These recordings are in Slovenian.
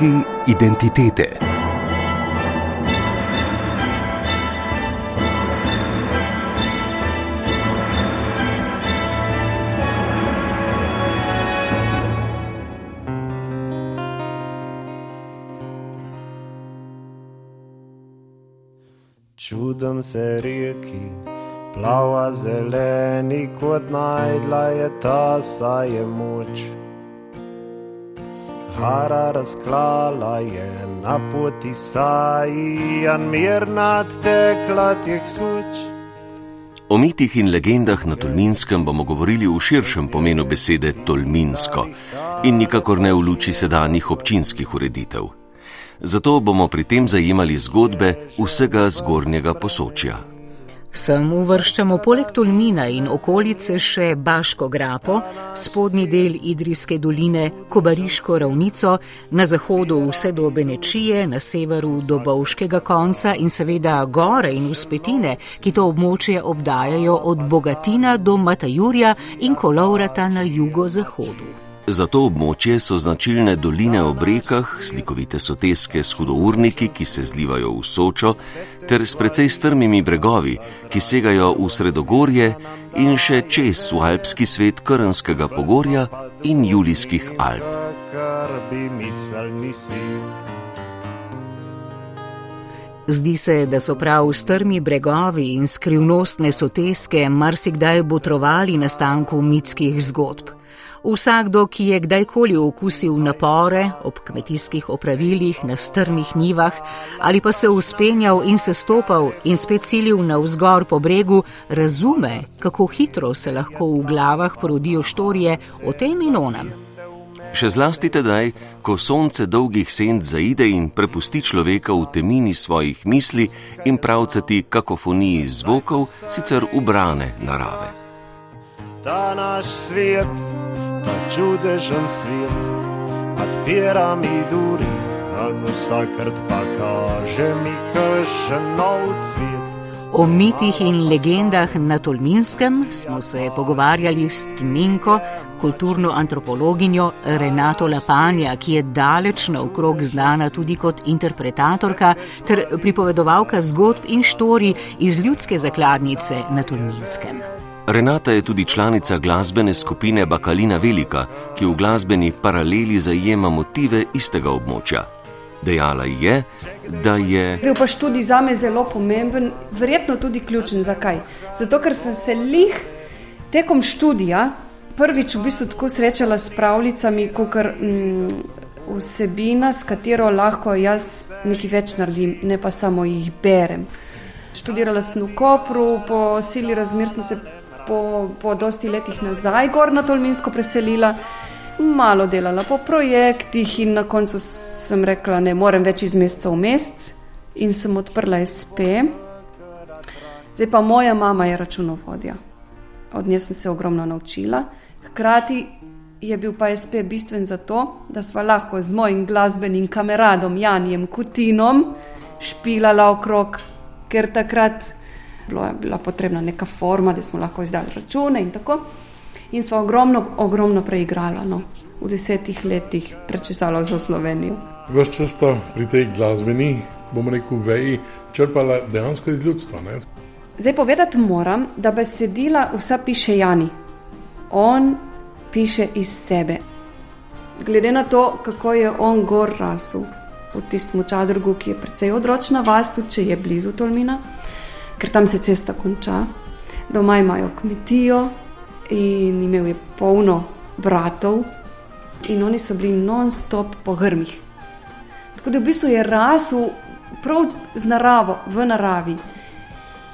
Mejniki identitete. Čudom se reki, plava zeleni kot najdla je ta, saj je moč. Hara razklala je na poti saji, an mir nad tekla teh suč. O mitih in legendah na Tolminskem bomo govorili v širšem pomenu besede Tolminsko in nikakor ne v luči sedanjih občinskih ureditev zato bomo pri tem zajemali zgodbe vsega zgornjega posočja. Sem uvrščamo poleg Tolmina in okolice še Baško grapo, spodnji del Idrijske doline, Kobariško ravnico, na zahodu vse do Benečije, na severu do Bovškega konca in seveda gore in uspetine, ki to območje obdajajo od Bogatina do Matajurja in Kolovrata na jugozahodu. Za to območje so značilne doline ob rekah, slikovite soteske s hudourniki, ki se zlivajo v Sočo, ter s precej strmimi bregovi, ki segajo v Sredogorje in še čez v alpski svet Krnskega pogorja in Julijskih Alp. Zdi se, da so prav strmi bregovi in skrivnostne soteske marsikdaj botrovali nastanku mitskih zgodb. Vsakdo, ki je kdajkoli okusil napore ob kmetijskih opravilih na strmih nivah ali pa se uspenjal in se stopal in spet silil na vzgor po bregu, razume, kako hitro se lahko v glavah porodijo štorije o tem in onem. Še zlasti tedaj, ko sonce dolgih sent zaide in prepusti človeka v temini svojih misli in pravcati kakofoniji zvokov, sicer ubrane narave. Ta naš svet ta čudežen svet, odpira mi duri, a vsakrat pa kaže mi kakšen nov cvet. O mitih in legendah na Tolminskem smo se pogovarjali s Tminko, kulturno antropologinjo Renato Lapanja, ki je daleč naokrog znana tudi kot interpretatorka ter pripovedovalka zgodb in štori iz ljudske zakladnice na Tolminskem. Renata je tudi članica glasbene skupine Bakalina Velika, ki v glasbeni paraleli zajema motive istega območja. Dejala je, da je. Bil pa študij za me zelo pomemben, verjetno tudi ključen. Zakaj? Zato, ker sem se lih tekom študija prvič v bistvu tako srečala s pravljicami, kot mm, vsebina, s katero lahko jaz nekaj več naredim, ne pa samo jih berem. Študirala sem v Kopru, po sili razmer sem se po, po dosti letih nazaj gor na Tolminsko preselila, malo delala po projektih in na koncu sem rekla, ne morem več iz meseca v mesec in sem odprla SP. Zdaj pa moja mama je računovodja. Od nje sem se ogromno naučila. Hkrati je bil pa SP bistven zato, da sva lahko z mojim glasbenim kameradom Janjem Kutinom špilala okrog, ker takrat bilo je bila potrebna neka forma, da smo lahko izdali račune in tako. In smo ogromno, ogromno preigrali, no, v desetih letih prečesali za Slovenijo. Ves čas sta pri tej glasbeni, bomo rekel, veji črpala dejansko iz ljudstva. Ne? Zdaj povedati moram, da besedila vsa piše Jani. On piše iz sebe. Glede na to, kako je on gor rasel v tistem čadrgu, ki je precej odročna vas, tudi če je blizu Tolmina ker tam se cesta konča. Doma imajo kmetijo in imel je polno bratov, in oni so bili non-stop po grmih. Tako da v bistvu je rasel prav z naravo, v naravi.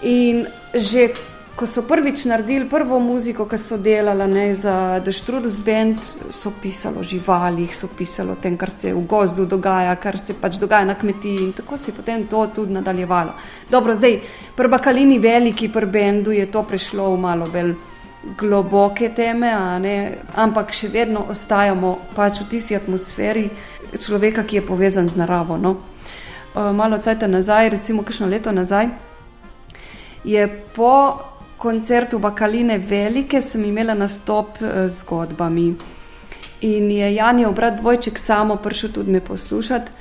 In že ko so prvič naredili prvo muziko, ki so delali ne, za The Strudels Band, so pisali o živalih, so pisali o tem, kar se v gozdu dogaja, kar se pač dogaja na kmetiji in tako se je potem to tudi nadaljevalo. Dobro, zdaj, pri Bakalini veliki, pri Bendu je to prišlo v malo bolj globoke teme, ampak še vedno ostajamo pač v tisti atmosferi človeka, ki je povezan z naravo. No. Uh, malo časa nazaj, recimo, kakšno leto nazaj, je po koncertu Bakaline Velike sem imela nastop eh, z zgodbami. In je Janijev brat dvojček samo prišel tudi me poslušati.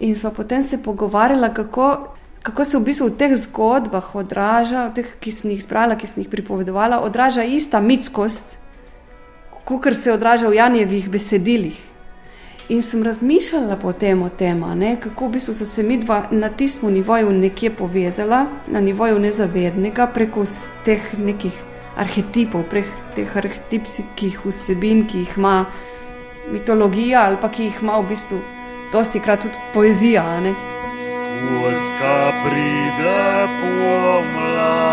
In so potem se pogovarjali, kako, kako se v bistvu v teh zgodbah odraža, v teh, ki sem jih zbrala, ki sem jih pripovedovala, odraža ista mitskost, kot se odraža v Janijevih besedilih. In sem razmišljala potem o tem, ne, kako v bistvu so se mi dva na tistem nivoju nekje povezala, na nivoju nezavednega, preko teh nekih arhetipov, prek teh arhetipskih vsebin, ki jih ima mitologija ali pa ki jih ima v bistvu dosti krat tudi poezija. Skoska pride pomlad,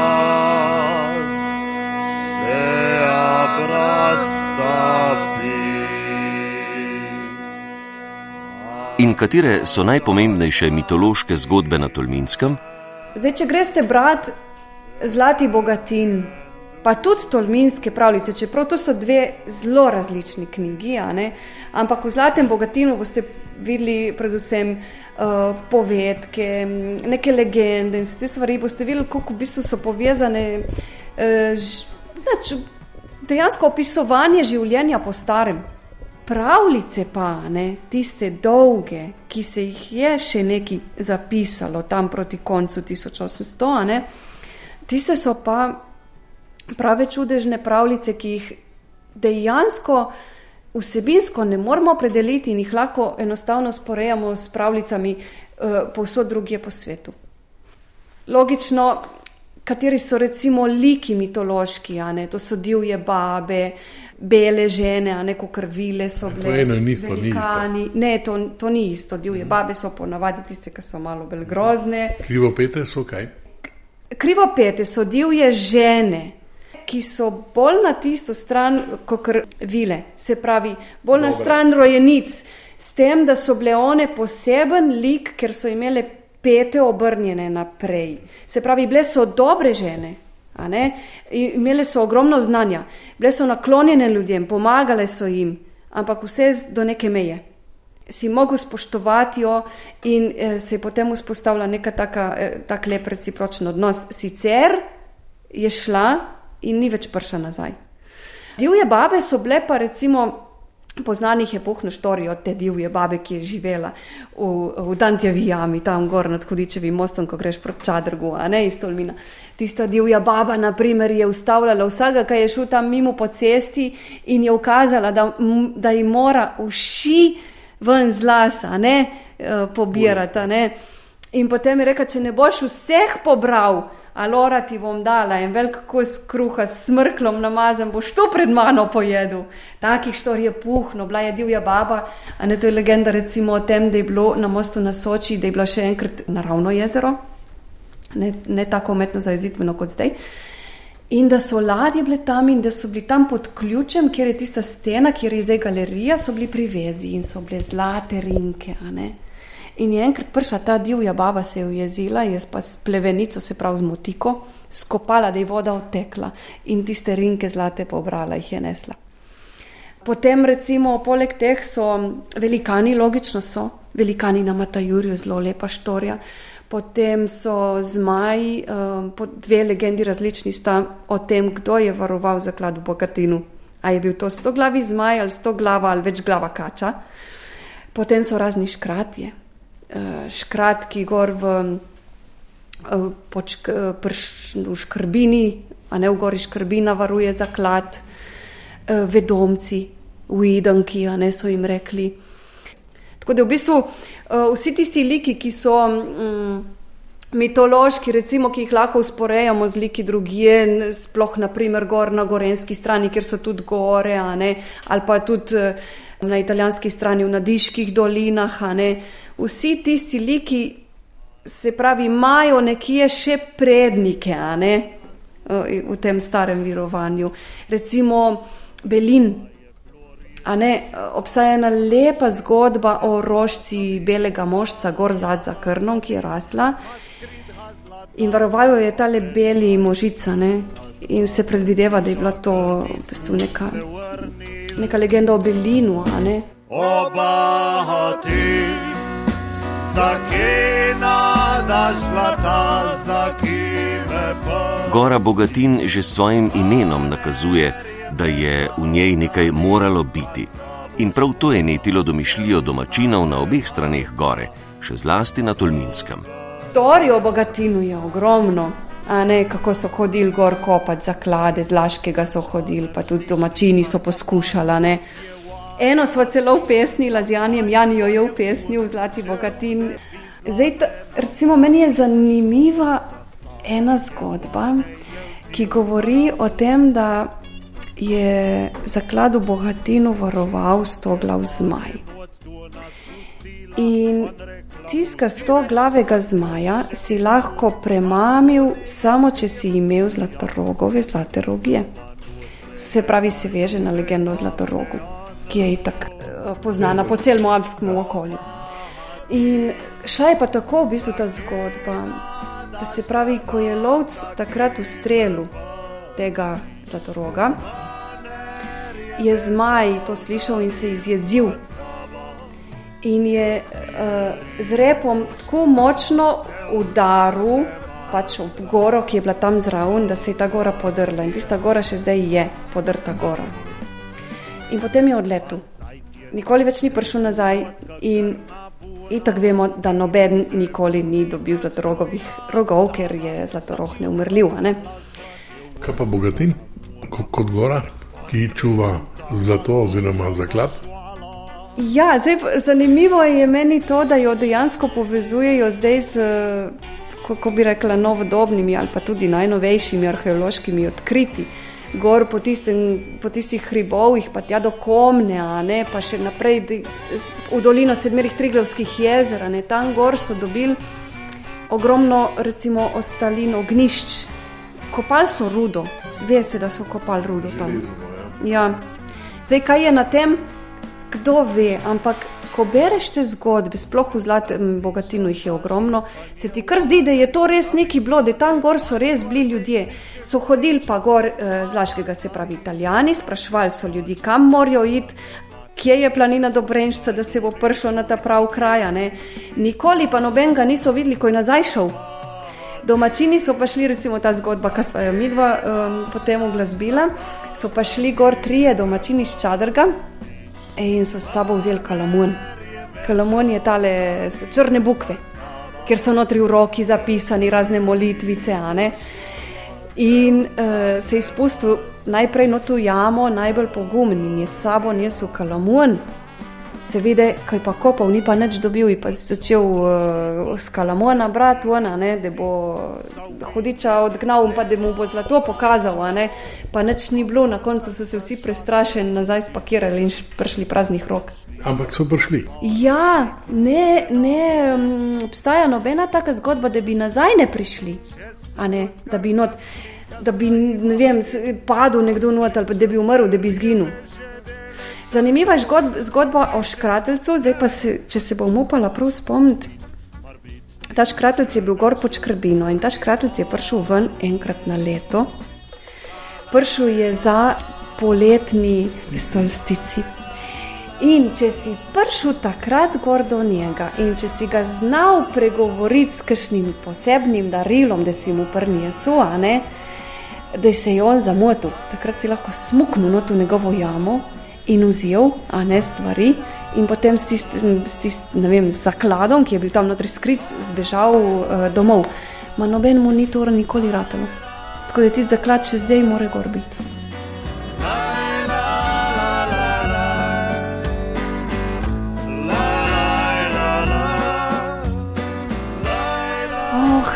se abrastapi. In katere so najpomembnejše mitološke zgodbe na Tolminskem? Zdaj, če greste brati Zlati Bogatin, pa tudi Tolminske pravljice, čeprav to so dve zelo različni knjigi, ampak v Zlatem Bogatinu boste videli predvsem uh, povedke, neke legende in vse te stvari. Boste videli, kako v bistvu so povezane. Uh, nač, dejansko opisovanje življenja po starem. Pravljice pa, ne, tiste dolge, ki se jih je še nekaj zapisalo tam proti koncu 1800, ne, tiste so pa prave čudežne pravljice, ki jih dejansko vsebinsko ne moramo predeliti in jih lahko enostavno sporejamo s pravljicami uh, povsod drugje po svetu. Logično, kateri so recimo liki mitološki, ne, to so divje babe. Bele žene, a ne kot krvile so bile. To je eno in isto, ni isto. Ne, to, to ni isto. Divje mm. babe so ponavadi tiste, ki so malo bolj grozne. Krivopete so kaj? Krivopete so divje žene, ki so bolj na tisto stran, kot vile, se pravi, bolj Dobre. na stran rojenic, s tem, da so bile one poseben lik, ker so imele pete obrnjene naprej. Se pravi, bile so dobre žene. Imele so ogromno znanja, bile so naklonjene ljudem, pomagale so jim, ampak vse do neke meje. Si mogel spoštovati jo, in eh, se je potem vzpostavila neka taka, eh, tak lep recipročen odnos. Sicer je šla in ni več prišla nazaj. Divje babe so bile pa recimo. Poznanih je pohno štorijo te divje babe, ki je živela v, v Dantjevi jami, tam gor nad Hudičevim mostom, ko greš proti Čadrgu, a ne iz Tolmina. Tista divja baba, na primer, je ustavljala vsega, ki je šel tam mimo po cesti in je ukazala, da, da ji mora uši ven z lasa, ne eh, pobirati. Ne. In potem je rekel, če ne boš vseh pobral, alora ti bom dala en velik kos kruha s smrklom namazan, boš to pred mano pojedel. Takih štor je puhno, bila je divja baba, a ne to je legenda recimo o tem, da je bilo na mostu na Soči, da je bilo še enkrat naravno jezero, ne, ne tako umetno zajezitveno kot zdaj. In da so ladje bile tam in da so bili tam pod ključem, kjer je tista stena, kjer je zdaj galerija, so bili privezi in so bile zlate rinke. In je enkrat prišla ta divja baba, se je ujezila, jaz pa s plevenico, se pravi z motiko, skopala, da je voda odtekla in tiste rinke zlate pobrala, jih je nesla. Potem, recimo, poleg teh so velikani, logično so, velikani na Matajurju, zelo lepa štorija. Potem so zmaji, um, dve legendi različni sta o tem, kdo je varoval zaklad v Bogatinu. A je bil to sto glavi zmaj ali sto glava ali več glava kača. Potem so razni škratje, škratki gor v, uh, počk, uh, prš, v škrbini, a ne v gori škrbina varuje zaklad, vedomci, uidanki, a ne so jim rekli. Tako da v bistvu vsi tisti liki, ki so. Um, Mitološki, recimo, ki jih lahko usporejamo z liki drugje, sploh naprimer gor na gorenski strani, kjer so tudi gore, ali pa tudi na italijanski strani v nadiških dolinah. Vsi tisti liki, se pravi, imajo nekje še prednike ne, v tem starem virovanju. Recimo Belin. Ne, obstaja ena lepa zgodba o rožci belega mošca, gor zadnja krnom, ki je rasla. In varovajo je ta le beli možica. Ne, in se predvideva, da je bila to v bistvu neka, neka legenda o Belinu. Oba ti Gora Bogatin že s svojim imenom nakazuje, da je v njej nekaj moralo biti. In prav to je netilo domišljijo domačinov na obeh straneh gore, še zlasti na Tolminskem. Tori o bogatinu je ogromno. A ne, kako so hodili gor kopati zaklade, z Laškega so hodili, pa tudi domačini so poskušali. Ne. Eno smo celo upesnili z Janjem, Janijo je upesnil, Zlati Bogatin. Zdaj, recimo, meni je zanimiva ena zgodba, ki govori o tem, da je zaklad v Bogatinu varoval sto glav zmaj. In tiska sto glavega zmaja si lahko premamil, samo če si imel zlatorogove zlate rogije. Se pravi, se veže na legendo Zlatorogu, ki je tako poznana po celem alpskem okolju. In šla je pa tako v bistvu ta zgodba, da se pravi, ko je lovc takrat v strelu tega Zlatoroga, je zmaj to slišal in se izjezil. In je uh, z repom tako močno udaril pač ob goro, ki je bila tam zraven, da se je ta gora podrla. In tista gora še zdaj je podrta gora. In potem je odletel. Nikoli več ni prišel nazaj. In, tako vemo, da noben nikoli ni dobil zlatorogovih rogov, ker je zlatorog neumrljiv. Ne? Kaj pa bogatin, kot gora, ki čuva zlato oziroma zaklad? Ja, zdaj, zanimivo je meni to, da jo dejansko povezujejo zdaj z, kako bi rekla, novodobnimi ali pa tudi najnovejšimi arheološkimi odkriti. Gor po, tistem, po tistih hribovih, pa tja do Komne, ne, pa še naprej v dolino sedmerih Triglavskih jezer, ne, tam gor so dobili ogromno, recimo, ostalin ognišč. Kopali so rudo, ve se, da so kopali rudo tam. Ja. Zdaj, kaj je na tem? kdo ve, ampak ko bereš te zgodbe, sploh v zlatem bogatinu jih je ogromno, se ti kar zdi, da je to res neki bilo, da tam gor so res bili ljudje. So hodili pa gor eh, z Laškega, se pravi italijani, sprašvali so ljudi, kam morajo iti. Kje je planina Dobrenšca, da se bo prišlo na ta prav kraj? Nikoli pa nobenega niso videli, ko je nazaj šel. Domačini so pa šli, recimo ta zgodba, ki smo jo mi dva um, potem uglasbila, so pa šli gor trije domačini iz Čadrga, in so s sabo vzeli kalamon. Kalamon je tale črne bukve, ker so notri v roki zapisani razne molitvice. In uh, se je spustil najprej na to jamo, najbolj pogumen in je s sabo nesel kalamon. Seveda, kaj pa kopal, ni pa nič dobil, in pa si začel uh, s kalamona brati, ona, ne, da bo hudiča odgnal in pa da mu bo zlato pokazal, ne, pa nič ni bilo, na koncu so se vsi prestrašeni nazaj spakirali in prišli praznih rok. Ampak so prišli. Ja, ne, ne um, obstaja nobena taka zgodba, da bi nazaj ne prišli, ne, da bi not. Da bi vem, padel nekdo not ali da bi umrl, da bi izginil. Zanimiva je zgodba o škratelcu, zdaj pa se, če se bom upala prav spomniti. Ta škratelc je bil gor pod škrbino in ta škratelc je prišel ven enkrat na leto. Prišel je za poletni stolstici. In če si prišel takrat gor do njega in če si ga znal pregovoriti s kakšnim posebnim darilom, da si mu prnijesu, da se je on zamotil, takrat si lahko smuknil v njegovo jamo in vzel, ne stvari. In potem s tistim tist, zakladom, ki je bil tam notri skrit, zbežal uh, domov. Ma noben mu ni to nikoli ratalo. Tako da ti zaklad še zdaj more gor biti. Oh,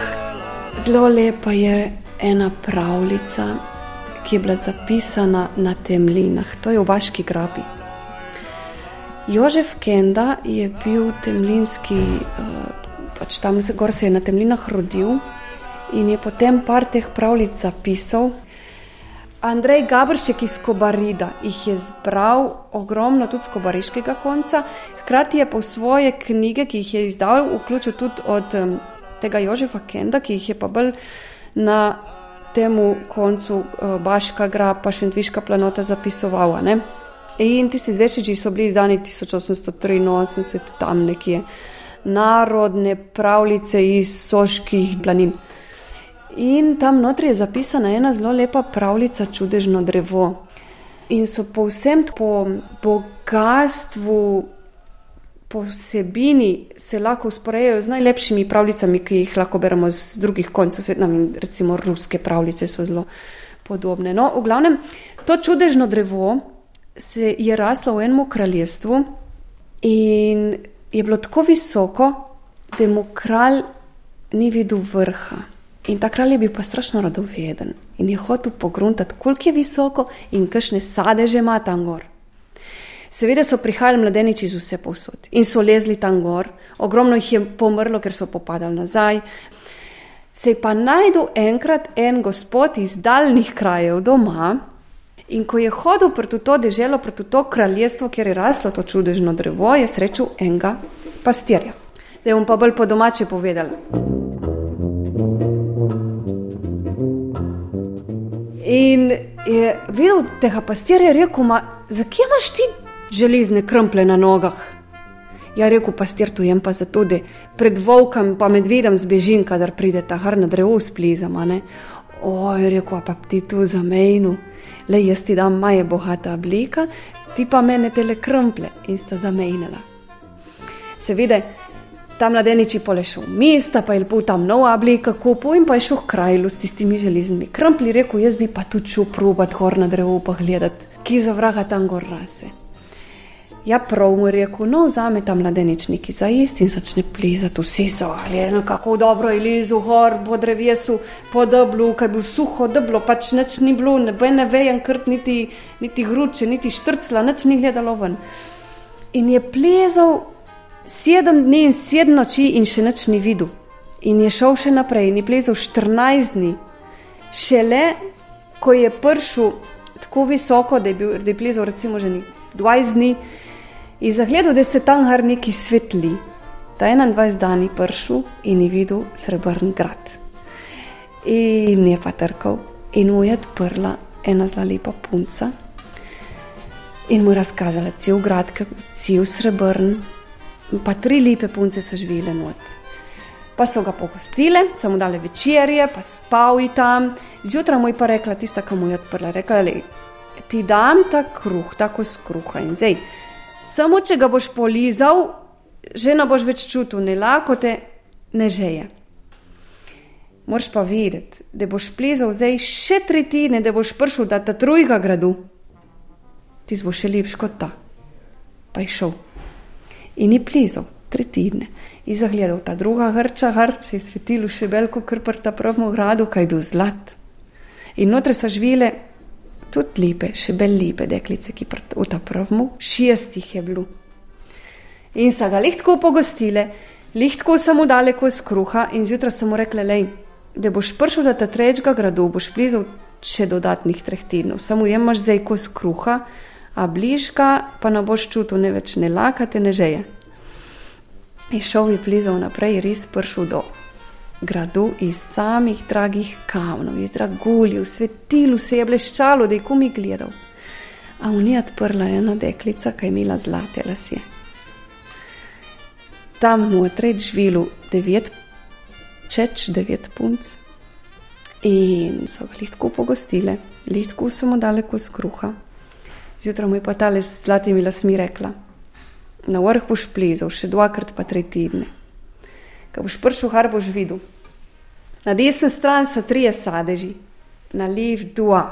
zelo lepa je ena pravljica ki je bila zapisana na temlinah, to je v Baški grabi. Jožef Kenda je bil temlinski, eh, pač tam se, se je na temlinah rodil in je potem par teh pravljic zapisal. Andrej Gabršek iz Kobarida jih je zbral ogromno tudi z kobariškega konca, hkrati je po svoje knjige, ki jih je izdal, vključil tudi od tega Jožefa Kenda, ki jih je pa bolj na temu koncu uh, Baška gra, pa še Dviška planota zapisovala. Ne? In ti si zvešiči so bili izdani 1883, tam nekje narodne pravljice iz soških planin. In tam notri je zapisana ena zelo lepa pravljica, čudežno drevo. in so povsem po bogatstvu, po vsebini se lahko usporejajo z najlepšimi pravljicami, ki jih lahko beremo z drugih koncev sveta, recimo ruske pravljice so zelo podobne. No, v glavnem, to čudežno drevo se je raslo v enem kraljestvu in je bilo tako visoko, da mu kralj ni videl vrha. In ta kralj je bil pa strašno radoveden in je hotel pogruntati, koliko je visoko in kakšne sadeže ima tam gor. Seveda so prihajali mladeniči iz vse posod in so lezli tam gor, ogromno jih je pomrlo, ker so popadali nazaj. Se je pa najdel enkrat en gospod iz daljnih krajev doma in ko je hodil proti to deželo, proti to kraljestvo, kjer je raslo to čudežno drevo, je srečal enega pastirja. Zdaj bom pa bolj po domače povedal. In je videl tega pastirja, rekel: Zakaj imaš ti železne krmple na nogah? Ja, rekel pastir, tu jem pa zato, da pred volkom pa medvedem zbežim, kadar pride ta har na drevo splizama. Oj, rekel pa ti tu za mejnu, le jaz ti dam maje bogata oblika, ti pa mene tele krmple in sta zamejnila. Seveda, ta mladeniči polešel v mesta, pa je lepo tam nova oblika kupil in pa je šel krajlu s tistimi železnimi krmpli, rekel, jaz bi pa tudi šel probat gor na drevo pa gledati, ki za vraga tam gor rase. Ja, prav mu je rekel, no, vzame tam mladeničniki za ist in začne plezati, vsi so gledali, kako dobro je lezel gor po drevesu, po deblu, kaj bi suho deblo, pač nič ni bilo, ne bo ne vejen krt, niti, niti hruče, niti štrcla, nič ni gledalo ven. In je plezal sedem dni in sedem noči in še nič ni videl. In je šel še naprej in je plezal 14 dni. Šele ko je prišel tako visoko, da je, bil, da je plezal recimo že 20 dni, je zagledal, da se tam har neki svetli. Ta 21 dan je prišel in je videl srebrn grad. In je pa trkal in mu je odprla ena zelo lepa punca. In mu je razkazala cel grad, je cel srebrn, pa tri lepe punce so živele not. Pa so ga pogostile, samo dale večerje, pa spal je tam. Zjutraj mu je pa rekla, tista, ki mu je odprla, rekla, le, ti dam ta kruh, tako skruha in zdaj. Samo če ga boš polizal, že ne boš več čutil ne lakote, ne žeje. Moraš pa vedeti, da boš plezal zdaj še tretjine, da boš prišel do ta trojega gradu. Ti bo še lepši kot ta. Pa je šel in je plezal tretjine. In zagledal ta druga hrča, har se je svetilo še veliko, kar pa ta pravmo gradu, kaj je bil zlat. In notre so živele tudi lepe, še bolj lepe deklice, ki v ta pravmu šestih je bilo. In so ga lehtko pogostile, lehtko samo daleko iz kruha in zjutraj so mu rekli, lej, da boš prišel do tretjega gradu, boš plezal še dodatnih treh tednov, samo jemaš zdaj kos kruha, a bližka pa ne boš čutil ne več ne lakate, ne žeje. In šel je plezal naprej, res prišel do gradu iz samih dragih kamnov, iz draguljev, svetil se je bleščalo, da je kumi gledal. A v njej odprla ena deklica, ki je imela zlate lasje. Tam notrej živelo devet, čeč devet punc in so ga lahko pogostile, lahko so mu dale kos kruha. Zjutraj mu je pa ta le s zlatimi lasmi rekla: Na vrh boš plezal, še dvakrat pa tri tedne. Ko boš prišel, har boš videl. Na desni strani so trije sadeži, na levi dva.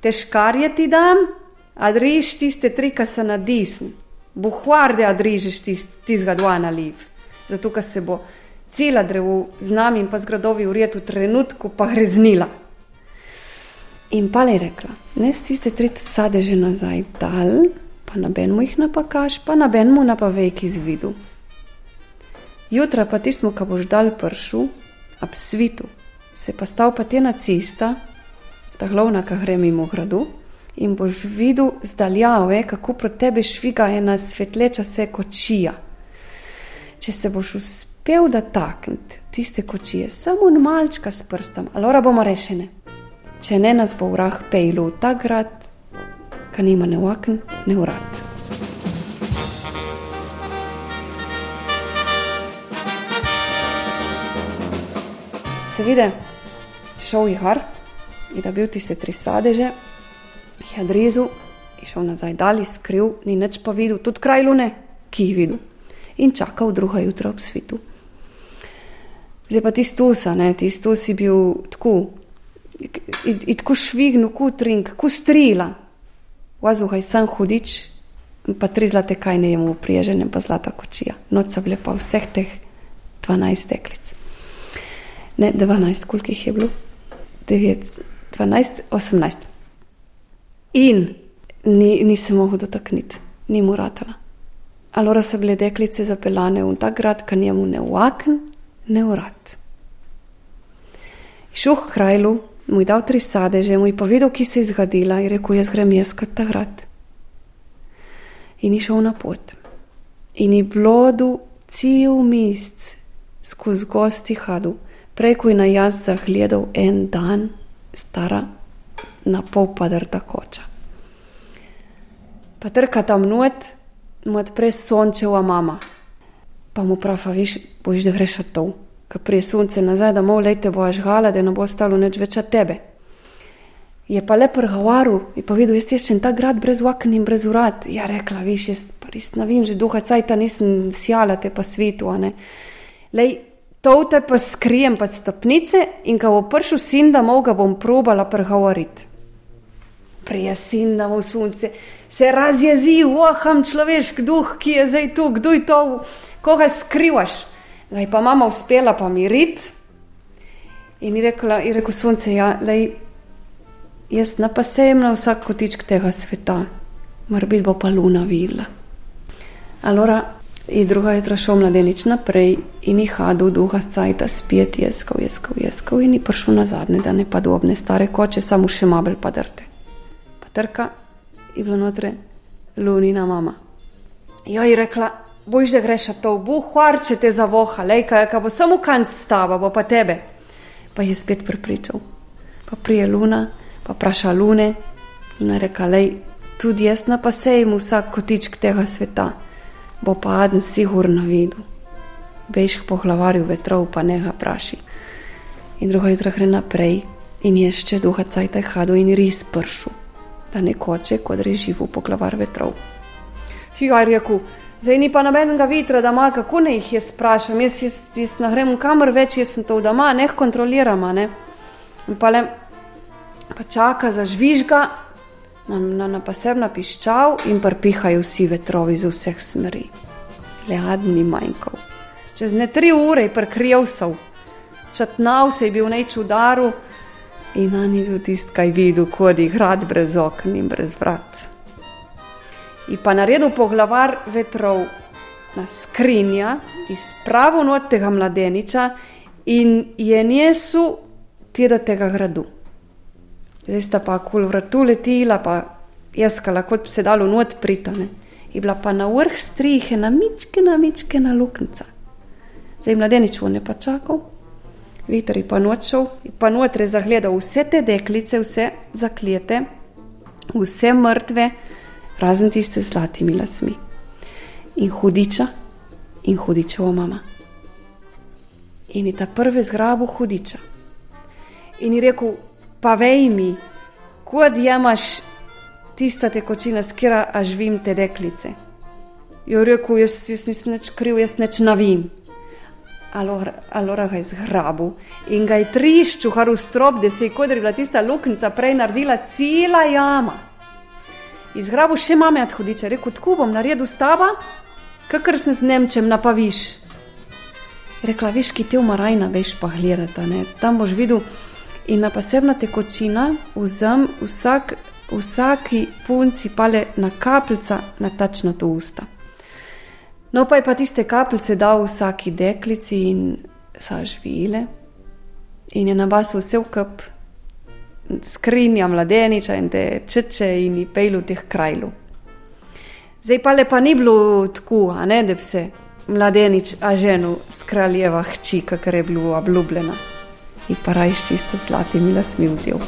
Težkar je ti dam, a driž tiste tri, ki so na desni. Buhvarde, a drižeš tistega dva na levi. Zato, ker se bo cela drevo z nami in pa z gradovi urjet v trenutku pa greznila. In pa je rekla, ne s tiste tri sadeže nazaj dal, pa na benmu jih napakaš, pa na benmu napavek izvidu. Jutra pa ti smo, ko boš dal pršu, ab svitu, se pa stav pa te na cesta, ta glavna, ki gre mimo gradu, in boš videl zdaljave, kako proti tebi šviga ena svetleča se kočija. Če se boš uspel dotakniti tiste kočije, samo malčka s prstom, alora bomo rešene če ne nas bo vrah pejlu v ta grad, ki nima ne okn, ne urad. Seveda, šel je har in da bil tiste tri sadeže, jih je odrezal, je šel nazaj dal, skril, ni nič pa videl, tudi kraj lune, ki jih videl. In čakal druga jutra ob svetu. Zdaj pa ti stosa, ti stosi bil tako, in tako švignu, kot ring, kot strela. Vazuhaj sem hudič, pa tri zlate kaj ne jemo, priježenem pa zlata kočija. Noč so bile pa vseh teh 12 deklic. Ne, 12, koliko jih je bilo? 9, 12, 18. In ni, ni se mogel dotakniti, ni mu ratala. Alora so bile deklice zapeljane v ta grad, ki njemu ne vakn, ne urad. Šuh krajlu, mu je dal tri sadeže, mu je povedal, ki se je zgodila in rekel: Jaz grem jaz kot ta grad. In je šel na pot. In je blodu cel mesec skozi gosti hadu, preko je na jaz zagledal en dan, stara, na pol padrta koča. Pa trka tam not, mu odpre sončeva mama. Pa mu pravi, viš, boš da greš to ki prije sonce nazaj, da malo lete bo žgala, da ne bo ostalo nič več od tebe. Je pa lepo govoril in povedal, jaz sem ta grad brez vakn in brez urad. Ja, rekla, viš, jaz pa res ne vem, že duha cajta nisem sjala te pa svetu, a ne. Lej, to te pa skrijem pod stopnice in ko bo prišel sin, da mo ga bom probala pregovoriti. Prije sin, da mu sonce se razjezi, voham človeški duh, ki je zdaj tu, kdo je to, koga skrivaš. Ga je pa mama uspela pomiriti in je rekel sonce, ja, lej, jaz ne pa sejem na vsak kotičk tega sveta, biti bo pa luna videla. Alora je druga jutra šel mladenič naprej in jih hadu duha cajta spet jeskal, jeskal, jeskal in je prišel na zadnje, da ne pa dobne stare koče, samo še mabel pa drte. Pa trka je bilo notre lunina mama. Jo je rekla, boš da greš to, bo hvarče te za voha, lejka, ka bo samo kanc stava, bo pa tebe. Pa je spet pripričal. Pa prije luna, pa vpraša lune in reka, lej, tudi jaz na pa sejem vsak kotičk tega sveta, bo pa aden sigurno videl. Bejš po glavarju vetrov, pa ne ga praši. In druga jutra gre naprej in je še duha cajta hado in res pršu, da ne koče, kot reživu po glavar vetrov. Higar je rekel, Zdaj ni pa nobenega vitra, da ima, kako ne jih jaz sprašujem. Jaz, jaz, jaz ne grem kamor več, jaz sem to doma, ne kontroliram. Ne? Pa, pa čaka za žvižga, na, na, na posebno piščal in prpihajo vsi vetrovi z vseh smeri. Le adni manjkov. Čez ne tri ure je prekrijal so, čatnal se je bil neč udaru in na njih bil tisti, kaj videl, kot je grad brez okn in brez vrat in pa naredil poglavar vetrov na skrinja, izpravo not tega mladeniča in je tega tega gradu. Zdaj sta pa kul vratu letila, pa jaskala kot se dalo not pritane. Je bila pa na vrh strihe, na mičke, na mičke, na luknjica. Zdaj mladenič v ne pa čakal, veter je pa nočil, je pa notre zagledal vse te deklice, vse zakljete, vse mrtve, razen tiste z zlatimi lasmi. In hudiča in hudičeva mama. In je ta prvi zgrabil hudiča. In je rekel, pa vej mi, kod imaš tista tekočina, skira až vim te deklice. Jo rekel, jaz, jaz nisem nič kriv, jaz nič navim. Alora ga je zgrabil in ga je trišču, har v strop, da se je kodrila tista luknjica prej naredila cela jama izgrabil še mame od hudiča, rekel: Tako bom naredil stava, kakor sem z Nemčem napaviš. Rekla: Veš, ki te umarajna, veš pa gledata, ne? tam boš videl. In na posebna tekočina vzem vsak, vsaki punci pale na kapljica na tačno to usta. No, pa je pa tiste kapljice dal vsaki deklici in sažvile, in je na vas vse v kup skrinja mladeniča in te čeče in pejlu teh krajlu. Zdaj pa lepa ni bilo tako, ne, da bi se mladenič a ženu s kraljeva hči, kakor je bilo obljubljena. In pa rajš čisto zlatimi lasmi vzel.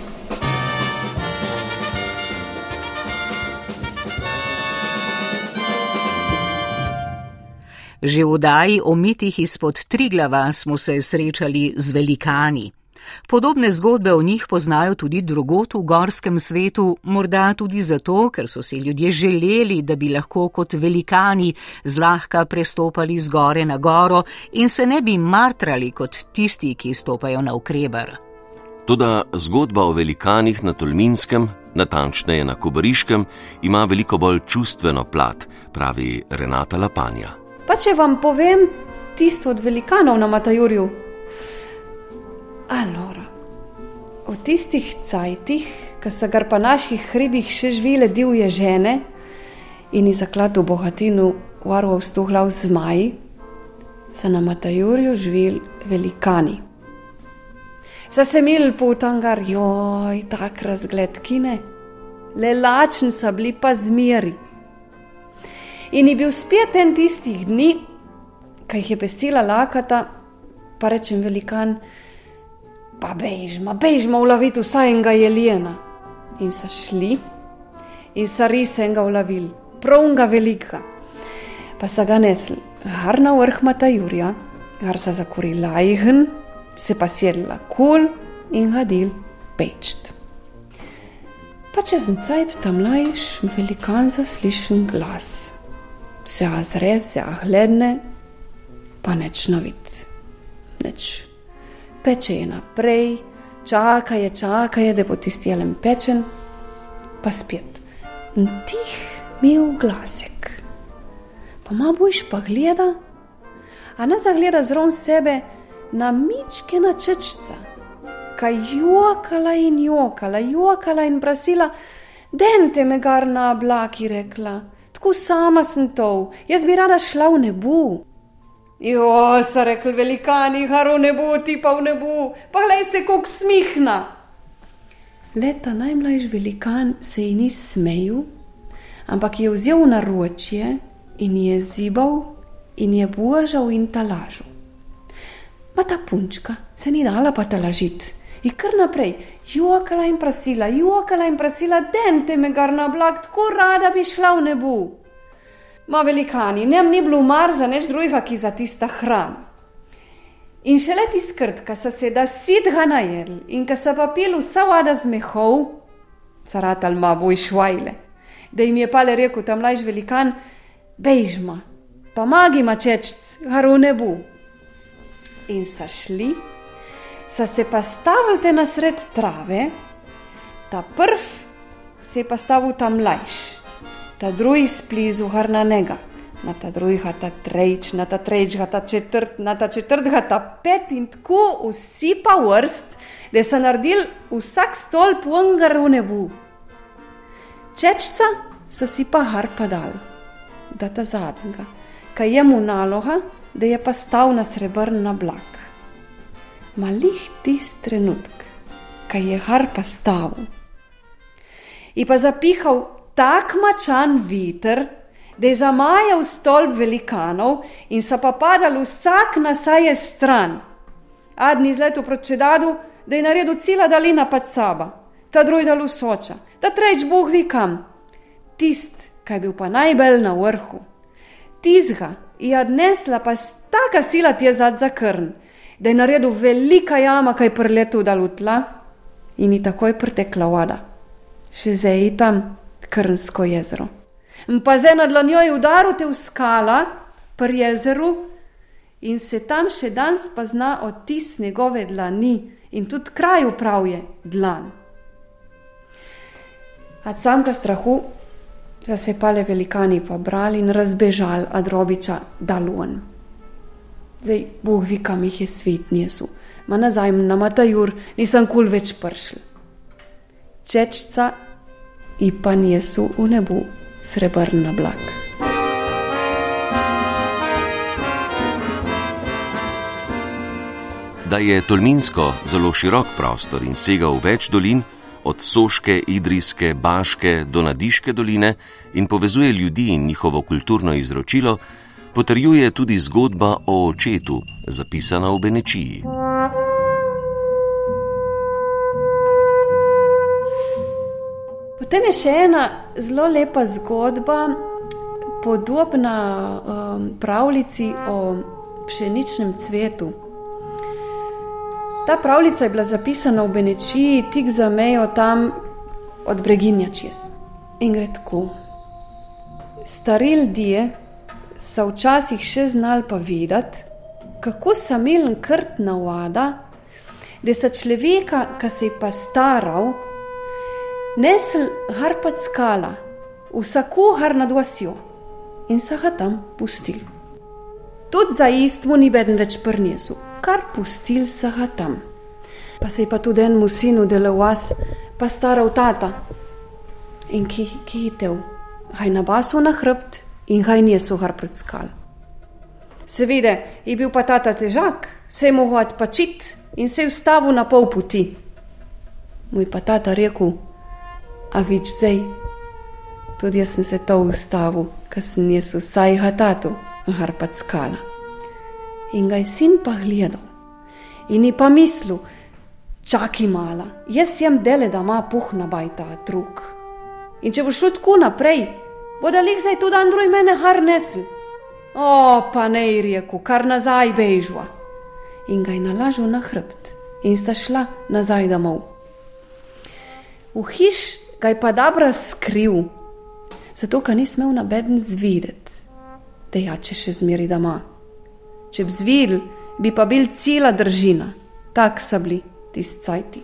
Že v daji o mitih izpod Triglava smo se srečali z velikani. Podobne zgodbe o njih poznajo tudi drugot v gorskem svetu, morda tudi zato, ker so si ljudje želeli, da bi lahko kot velikani zlahka prestopali z gore na goro in se ne bi martrali kot tisti, ki stopajo na ukreber. Toda zgodba o velikanih na Tolminskem, natančneje na Kobariškem, ima veliko bolj čustveno plat, pravi Renata Lapanja. Pa če vam povem tisto od velikanov na Matajurju, Alora, v tistih cajtih, ko so gar pa naših hribih še živele divje žene in iz zakladu bogatinu varval stuhlav zmaj, so na Matajurju živeli velikani. Za se mil putangar, joj, tak razgled kine, le lačen so bili pa zmeri. In je bil spet en tistih dni, kaj jih je pestila lakata, pa rečem velikan, pa bežma, bežma uloviti vsaj enega jelena. In so šli in so res enega ulovili, pravnga velika. Pa so ga nesli, gar na vrh Mata Jurja, gar so zakurili lajhen, se pa sedla kul in hadil pečt. Pa čez cajt tam lajš velikan zaslišen glas. Se azre, se ahledne, pa neč novit, neč peče je naprej, čaka je, čaka je, da bo tisti elem pečen, pa spet. In tih mi je v glasek. Pa ma boš pa gleda, a ne zagleda zron sebe na mičke na čečca, kaj jokala in jokala, jokala in prosila, dente me gar na oblaki rekla. Tako sama sem to, jaz bi rada šla v nebu. Jo, so rekli velikani, haro ne bo, ti pa v nebu, pa glej se, kako smihna. Leta najmlajši velikan se ji ni smejal, ampak je vzel na ročje in je zibal in je božal in talažal. Ma ta punčka se ni dala pa talažiti. In kar naprej, jokala in prosila, jokala in prosila, dente me gar na blag, tako rada bi šla v nebu. Ma velikani, nem ni bilo mar za neč drugega, ki za tista hrana. In še leti skrt, ka so se da sidga najedli in ka so pa pili vsa voda z mehov, saratal ma boj švajle, da jim je pale rekel tam mlajš velikan, bejžma, pa magi mačečc, haru ne bo. In so šli, so se pa stavili te nasred trave, ta prv se je pa stavil tam mlajš ta drugi splizu harna nega, na ta drugi ha ta trejč, na ta trejč ha ta četrt, na ta četrt ha ta pet in tako vsi pa vrst, da so naredili vsak stol pongar v nebu. Čečca so si pa harpa dal, da ta zadnjega, kaj je mu naloga, da je pa stal na srebrna blak. Malih tist trenutek, kaj je harpa stavil. In pa zapihal tak močan veter, da je zamajal stolp velikanov in so pa padali vsak na saje stran. Adni izletu proti čedadu, da je naredil cela dalina pad saba, ta drugi dal soča, ta treč boh vi kam. Tist, kaj bil pa najbolj na vrhu. Tizga je odnesla pa taka sila ti je zad za krn, da je naredil velika jama, kaj preletu dalutla in ji takoj pretekla voda. Še zdaj je tam Krnsko jezero. In pa zdaj nad lanjo je udaril te v skala pri jezeru in se tam še danes pa zna odtis njegove dlani in tudi kraj upravje dlan. A samka strahu, da se pale velikani pobrali in razbežali od robiča dalun. Zdaj, Bog vi, kam jih je svet nisu, ma nazaj na Matajur nisem kul več pršl. Čečca i pa nijesu u nebu srebrna blak. Da je Tolminsko zelo širok prostor in sega v več dolin, od Soške, Idrijske, Baške do Nadiške doline in povezuje ljudi in njihovo kulturno izročilo, potrjuje tudi zgodba o očetu, zapisana v Benečiji. Potem je še ena zelo lepa zgodba, podobna um, pravljici o pšeničnem cvetu. Ta pravljica je bila zapisana v Benečiji, tik za mejo tam od Breginja čez. In gre tako. Stari ljudje so včasih še znali pa videti, kako samilen krt navada, da se človeka, ki se je pa staral, nesel harpat skala, vsako har nad vasjo in se ga tam pustil. Tudi za istmo ni beden več prnesu, kar pustil se ga tam. Pa se je pa tudi enemu sinu delovas, pa staral tata. In ki, ki je tev, haj na basu na hrbt in haj niso har pred skal. Seveda je bil pa tata težak, se je mogel odpačiti in se je ustavil na pol poti. Moj pa tata rekel, a vič zdaj. Tudi jaz sem se to ustavil, ker sem jaz vsaj hatatu, harpat skala. In ga je sin pa gledal in je pa mislil, čakaj mala, jaz sem dele, da ima puh na bajta truk. In če bo šlo tako naprej, bo da lih zdaj tudi Andrej mene har nesel. O, pa ne je rekel, kar nazaj bežva. In ga je nalažil na hrbt in sta šla nazaj domov. V hiš ga je pa dobro skril, zato ker ni smel nabeden zvideti, da je če še zmeri doma. Če bi zvidel, bi pa bil cela držina, tak so bili tisti cajti.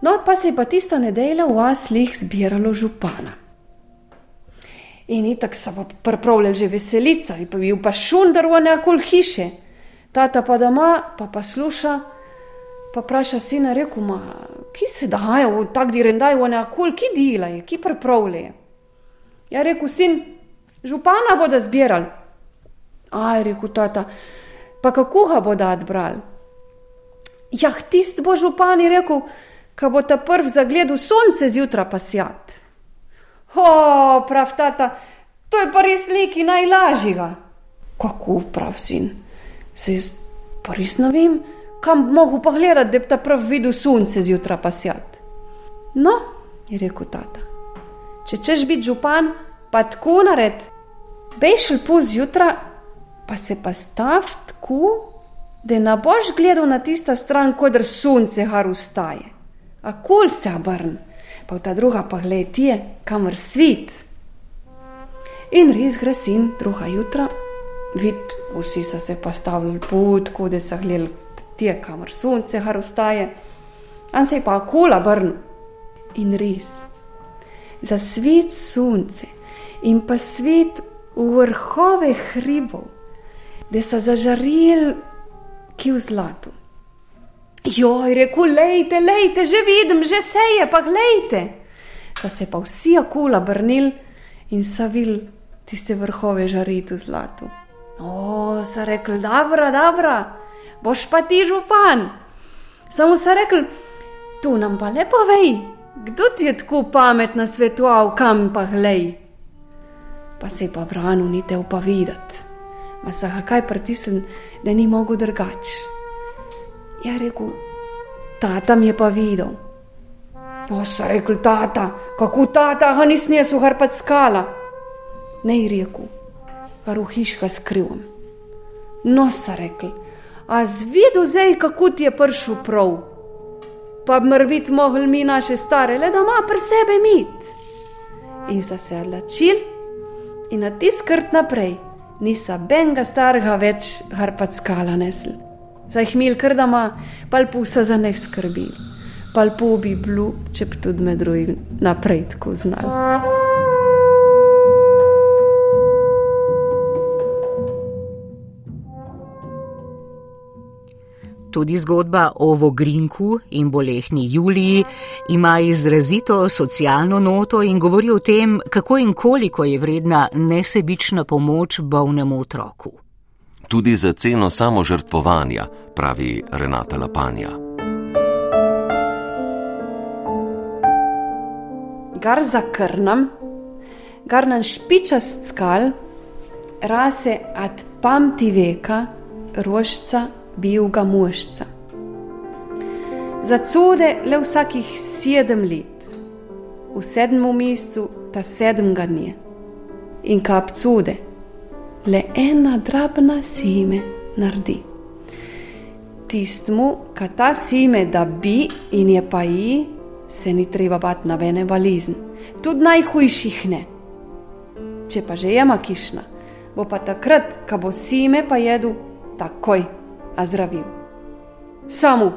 No, pa se je pa tista nedelja v Aslih zbiralo župana. In itak so pa pripravljali že veselica, in pa bil pa šundar v nekol hiše. Tata pa doma, pa pa sluša, pa vpraša sina, rekel, ma, ki se daje v tak direndaj v nekol, ki delajo, ki pripravljajo. Ja, rekel sin, župana bodo zbirali. Aj, rekel tata, pa kako ga bodo odbrali? Ja, tist bo župan je rekel, ka bo ta prv zagledal sonce zjutraj pa sjat. Ho, prav tata, to je pa res neki najlažjega. Kako prav sin? Se jaz pa res ne vem, kam mohu pa gledati, da bi ta prv videl sonce zjutraj pa sjat. No, je rekel tata, če češ biti župan, pa tako nared, bejšel po zjutraj, pa se pa stav tako, da ne boš gledal na tista stran, kot da sonce har ustaje. A kol se obrn, pa ta druga pa gled je, kamor svit. In res gre sin druga jutra, vid, vsi so se pot, kot da so gledali tje, kamor sonce har ustaje. An se je pa kol obrn. In res, za svet sonce in pa svet v vrhove hribov, da so zažarili ki v zlatu. Joj, reku, lejte, lejte, že vidim, že se je, pa glejte. So se pa vsi akula brnil in savil tiste vrhove žariti v zlatu. O, so rekli, dobra, dobra, boš pa ti župan. Samo so rekli, tu nam pa lepo vej, kdo ti je tako pametna svetoval, kam pa glej. Pa se je pa branu ni te upa videti ma se ga kaj pritisnil, da ni mogel drugače. Ja, rekel, tata mi je pa videl. O, so rekli, tata, kako tata, ga nisem jaz uharpat skala. Ne je rekel, kar v hiška skrivam. No, so rekli, a zvidu zdaj, kako ti je prišel prav. Pa bi morbit mogli mi naše stare, le da ima pri sebi mit. In so se odločili in na tiskrt naprej nisa benga starega več harpat skala nesl. Za jih mil krdama, pal pusa za ne skrbi, pal pu bi blu, če bi tudi med drugim naprej tako znal. Tudi zgodba o Vogrinku in bolehni Juliji ima izrazito socialno noto in govori o tem, kako in koliko je vredna nesebična pomoč bolnemu otroku. Tudi za ceno samožrtvovanja, pravi Renata Lapanja. Gar za krnam, gar na špičast skal, rase ad pamti veka, rožca bijuga mošca. Za cude le vsakih sedem let, v sedmem mesecu ta sedem ga nije. In kap cude, le ena drobna sime naredi. tistmu, ka ta sime, da bi in je pa ji, se ni treba bati na vene balizen, tudi najhujših ne. Če pa že jema kišna, bo pa takrat, ko bo sime pa jedu, takoj a zdravil. Samo,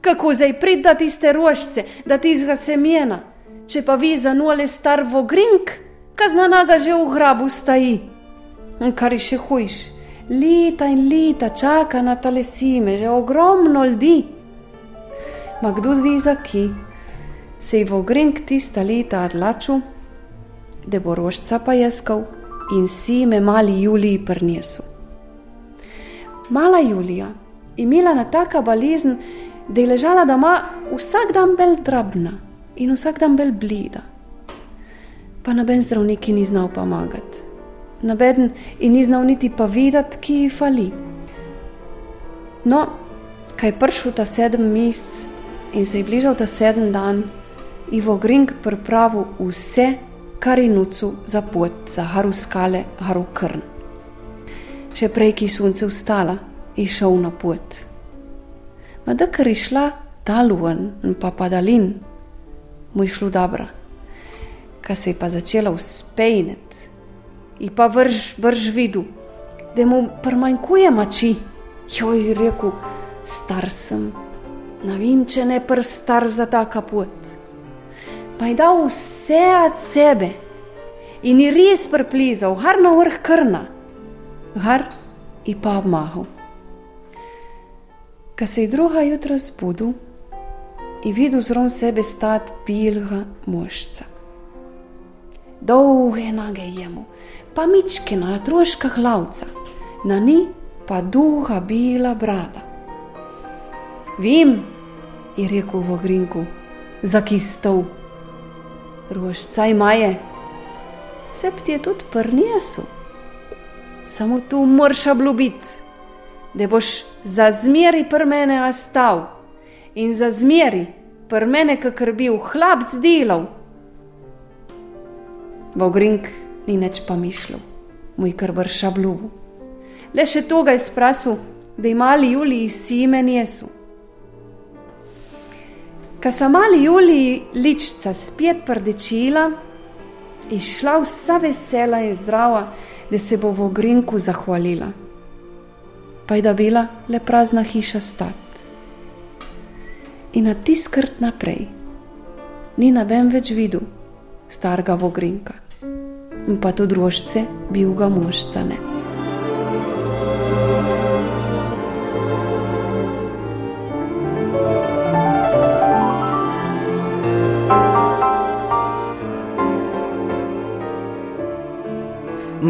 kako zdaj prid da tiste rožce, da tizga semena, če pa vi za nule star vogrink, kazna naga že v hrabu staji. In kar je še hujš, leta in leta čaka na tale sime, že ogromno ljudi. Ma kdo zvi za ki, se je vogrink tista leta odlačil, da bo rožca pa jeskal in sime mali Juliji prnesu. Mala Julija je imela na taka balezen, da je ležala doma vsak dan bolj drobna in vsak dan bolj blida. Pa noben zdravnik ni znal pomagati, noben in ni znal niti pa videti, ki ji fali. No, kaj pršil ta sedem mesec in se je bližal ta sedem dan, Ivo Gring pripravil vse, kar je nucu za pot, za haru skale, haru krn. Še prej, ki je sonce vstala, je šel na pot. Ma da kar je šla taluen in pa padalin, mu je šlo dobro. Ka se je pa začela uspejnet in pa vrž, vrž vidu, da mu prmanjkuje mači. Jo je rekel, star sem, ne vem, če ne pr star za ta kapot. Pa je dal vse od sebe in je res priplizal, har na vrh krna, har in pa obmahal. Ko se je druga jutra zbudil, je videl zrom sebe stati pilga mošca. Dolge nage jemu, pa mičke na troška hlavca, na ni pa duha bila brada. Vem, je rekel v grinku, za kistov. Rožca imaje, se ti je tudi prnesu, samo tu moraš obljubiti da boš za zmeri pr mene ostal in za zmeri pr mene, kakor bil hlapc delal. Vogrink ni neč pa mišljal, moj kar vrša blubu. Le še toga je sprasil, da je mali Juli iz Sime njesu. Ka sa mali Juli ličca spet prdečila, je šla vsa vesela in zdrava, da se bo v ogrinku zahvalila pa je da bila le prazna hiša stat. In na tiskrt naprej, ni na vem več videl starega vogrinka, in pa tudi drožce bil ga možca ne.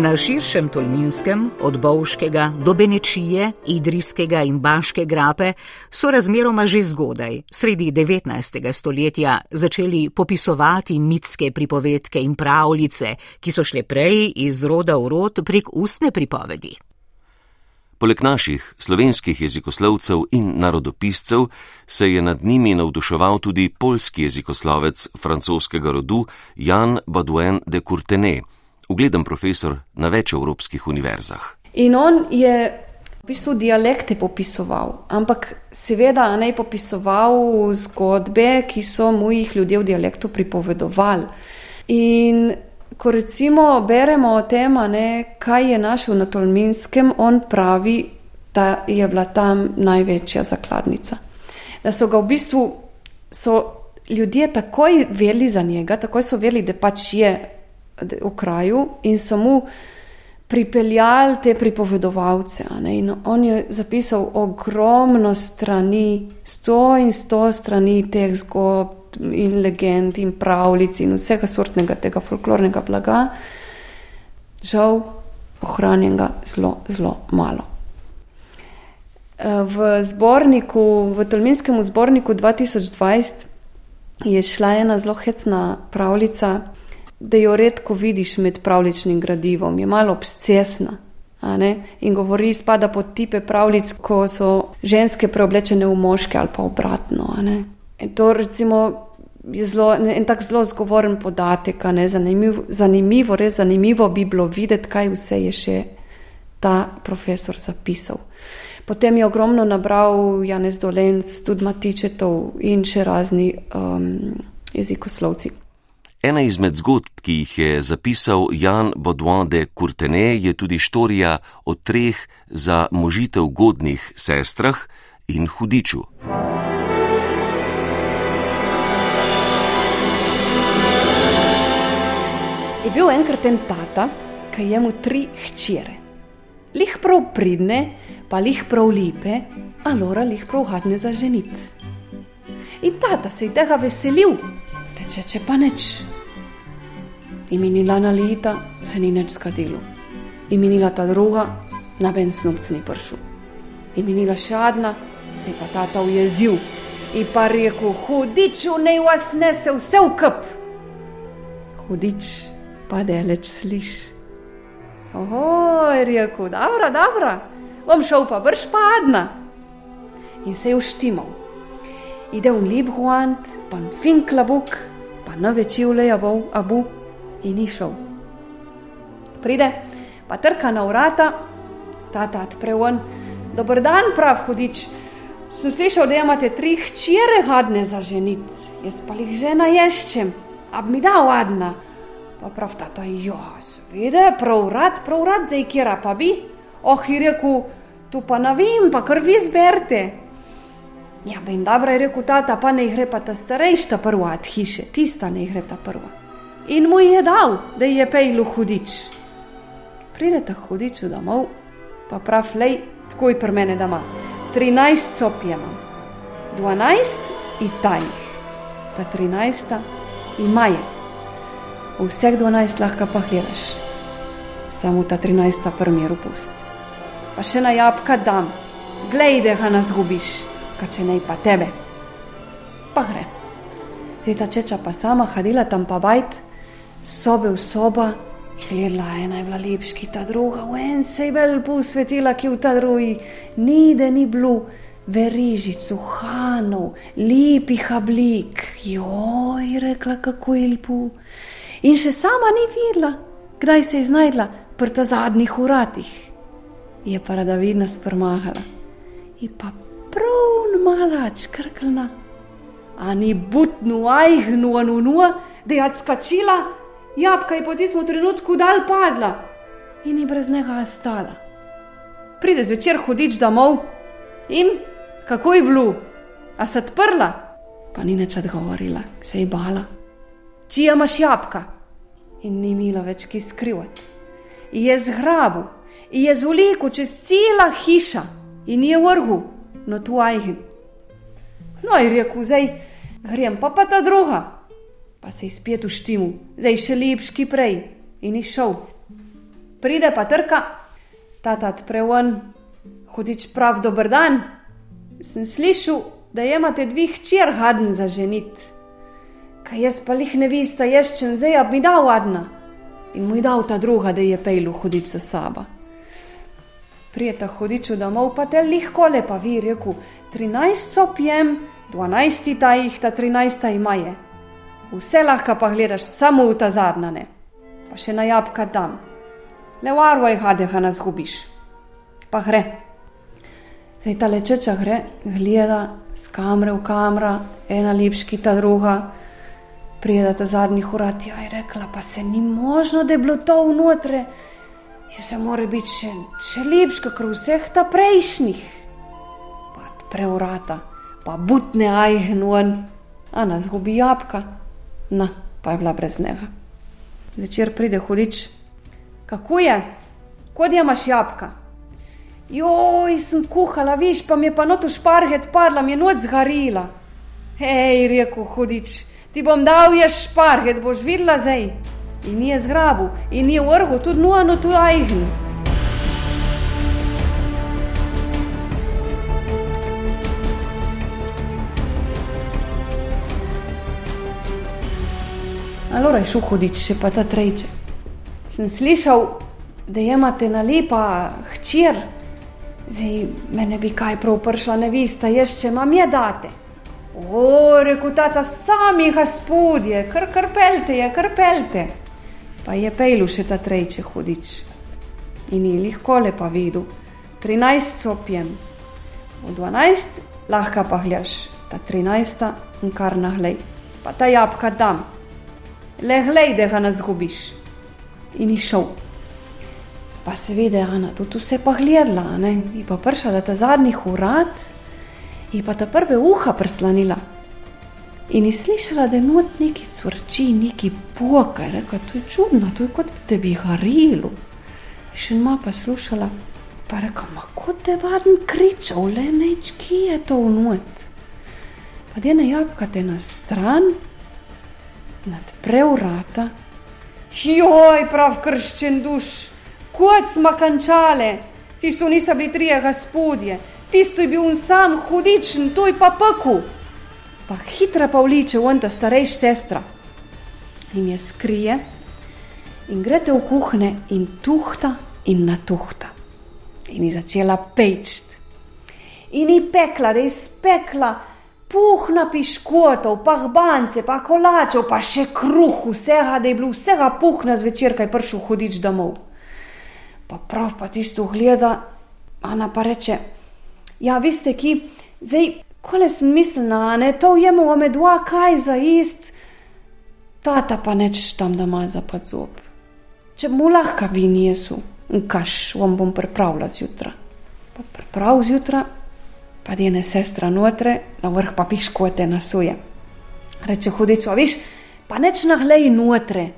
Na širšem Tolminskem, od Bovškega do Benečije, Idrijskega in Baške grape, so razmeroma že zgodaj, sredi 19. stoletja, začeli popisovati mitske pripovedke in pravljice, ki so šle prej iz roda v rod prek ustne pripovedi. Poleg naših slovenskih jezikoslovcev in narodopiscev se je nad njimi navduševal tudi polski jezikoslovec francoskega rodu Jan Baudouin de Courtenay ugleden profesor na več evropskih univerzah. In on je v bistvu dialekte popisoval, ampak seveda ne je popisoval zgodbe, ki so mu jih ljudje v dialektu pripovedovali. In ko recimo beremo o tem, kaj je našel na Tolminskem, on pravi, da je bila tam največja zakladnica. Da so ga v bistvu ljudje takoj veli za njega, takoj so veli, da pač je v kraju in so mu pripeljali te pripovedovalce. On je zapisal ogromno strani, sto in sto strani teh zgodb in legend in pravljic in vsega sortnega tega folklornega blaga, žal ohranjenega zelo, zelo malo. V zborniku, v Tolminskem zborniku 2020 je šla ena zelo hecna pravljica, da jo redko vidiš med pravličnim gradivom, je malo obsesna. In govori, spada pod tipe pravlic, ko so ženske preoblečene v moške ali pa obratno. To recimo, je zelo, en tak zelo zgovoren podatek, zanimiv, zanimivo, res zanimivo bi bilo videti, kaj vse je še ta profesor zapisal. Potem je ogromno nabral Janez Dolenc, tudi Matičetov in še razni um, jezikoslovci. Ena izmed zgodb, ki jih je zapisal Jan Baudouin de Courtenay, je tudi štorija o treh za možitev godnih sestrah in hudiču. Je bil enkrat en tata, ki je imel tri hčere. Lih prav pridne, pa lih prav lepe, a lora lih prav hadne za ženit. In tata se je tega veselil, teče če pa neč. Imenila na leta se ni več skadilo. Imenila ta druga, na ben snupc ni pršel. Imenila še adna, se je pa tata ujezil in pa rekel: Hudič, ne vas nese vse v kup. Hudič pa deleč sliš. Oho, je rekel, dobro, dobro, bom šel pa brž padna. In se je uštimal. Ide v lep guant, pa fin klabuk, na večji vleja bo, abu in ni šel. Pride, pa trka na vrata, tata odpreven, dober dan, prav hudič. Sem slišal, da imate tri hčere hadne za ženit, jaz pa jih žena ješčem, ab mi da vadna. Pa prav tata, ja, seveda, prav rad, prav rad, zdaj kjera pa bi. Oh, je rekel, tu pa ne vem, pa kar vi zberte. Ja, ben dobro je rekel tata, pa ne gre pa ta starejša prva od hiše, tista ne gre ta prva. In mu je dal, da je pejlu hudič. Pride ta hudič domov, pa prav lej, tako je pri mene doma. 13 copjema, 12 itajih, ta 13 imaje vseh 12 lahko pa gledaš, samo ta 13 primer upust. Pa še na jabka dam, glej, da ga nas zgubiš, ka če ne pa tebe. Pa gre. Zdaj ta čeča pa sama hadila tam pa bajt, sobe v soba, gledala ena je bila lepški, ta druga, v en se je vel posvetila, ki v ta drugi, ni da ni blu. Verižico, hanov, lepih oblik, joj, rekla, kako je lepo. In še sama ni videla, kdaj se je znašla pri ta zadnjih uratih. Je pa rada vidna sprmahala. Je pa prav malač, krklna. A ni butnu, ajhnu, anunu, da je odskačila, jabka je po tistem trenutku dal padla in je brez njega ostala. Pride zvečer hudič domov in kako je bilo, a se odprla, pa ni nič odgovorila, se je bala čija imaš jabka. In ni imela več ki skrivati. Je zgrabil, je zvlekel čez cela hiša in je vrhu na tu ajhen. No, je rekel, zdaj grem pa pa ta druga. Pa se je spet uštimu, zdaj še lepški prej in je šel. Pride pa trka, tata preven, hodič prav dober dan. Sem slišal, da imate dveh čir hadn za ženit. Kaj jaz pa jih ne veste, jaz če zdaj bi dal adna. In mu je dal ta druga, da je pejlu hodič za sabo. Prijeta hodič domov, pa te lahko lepa vi, rekel, 13 so pijem, 12 ta jih, ta 13 ima je. Vse lahko pa gledaš samo v ta zadnane, pa še na jabka tam. Le varvo je hadeha nas gubiš. Pa gre. Zdaj ta lečeča gre, gleda z kamre v kamera, ena lepški, ta druga pride ta zadnjih urat, jo je rekla, pa se ni možno, da je bilo to vnotre, že se mora biti še, še lepš, kot vseh ta prejšnjih. Pa preurata, pa butne ajhnuen, a nas gubi jabka, na, pa je bila brez njega. Večer pride hudič, kako je, kod je imaš jabka? Joj, sem kuhala, viš, pa mi je pa noto šparget padla, mi je noč zgarila. Hej, rekel hudič, ti bom dal je šparget, boš videla zdaj. In je zgrabu, in je vrhu, tudi nuano tu ajhn. Alora je šel hodič, še pa ta trejče. Sem slišal, da imate na lepa hčer, zdaj me ne bi kaj prav pršla, ne veste, jaz če imam je date. O, rekel tata, sami gospodje, kar krpelte je, krpelte. Pa je pejlu še ta trejče hudič. in ni lahko lepa videl. 13 sopjem, v 12 lahko pa gledaš, ta 13 in kar nahlej, pa ta jabka dam. Le glej, da ga ne zgubiš. In je šel. Pa seveda, Ana, tudi vse pa gledala, ne? in pa prišla do ta zadnjih urad, in pa ta prve uha prslanila. In je slišala, da je not neki crči, neki poka, reka, to je čudno, to je kot da bi garilo. Še ima pa slušala, pa reka, ma kot da je vaden kričal, le neč, ki je to unot. Pa da je na jabka te na stran, nadpre vrata, joj, prav krščen duš, kot smo končale, tisto niso bili trije gospodje, tisto je bil un sam hudičen, to je pa peku pa hitra pa vliče v anta starejša sestra in je skrije in grete v kuhne in tuhta in natuhta. In je začela pečt. In je pekla, da je spekla puhna piškotov, pa hbance, pa kolačev, pa še kruh, vsega, da je bilo vsega puhna zvečer, kaj prišel hodič domov. Pa prav pa tisto gleda, Ana pa reče, ja, veste ki, zdaj Kole sem mislila, ne, to jemo ome dva, kaj za ist, tata pa neč tam da ima za pa zob. Če mu lahko vi nijesu, kaš vam bom pripravila zjutraj. Pa priprav zjutraj, pa dene sestra notre, na vrh pa piškote nasuje. Reče hudič, a viš, pa neč nahlej notre.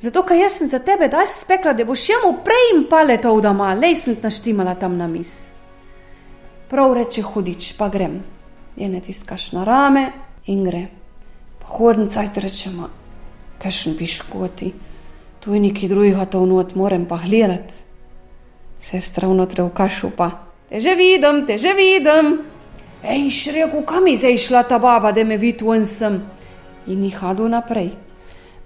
Zato, ker jaz sem za tebe daj spekla, da boš jemu prej in pale to vdoma, lej sem naštimala tam na mis. Prav reče hudič, pa grem je ne tiskaš na rame in gre. Hodnica je rečema, kaj še piš koti, tu je neki drugi, a to vnot moram pa gledati. Sestra vnotre v kašu pa, te že vidim, te že vidim. Ej, šreko, kam je zdaj šla ta baba, da me vidi ven sem. In ni hadu naprej.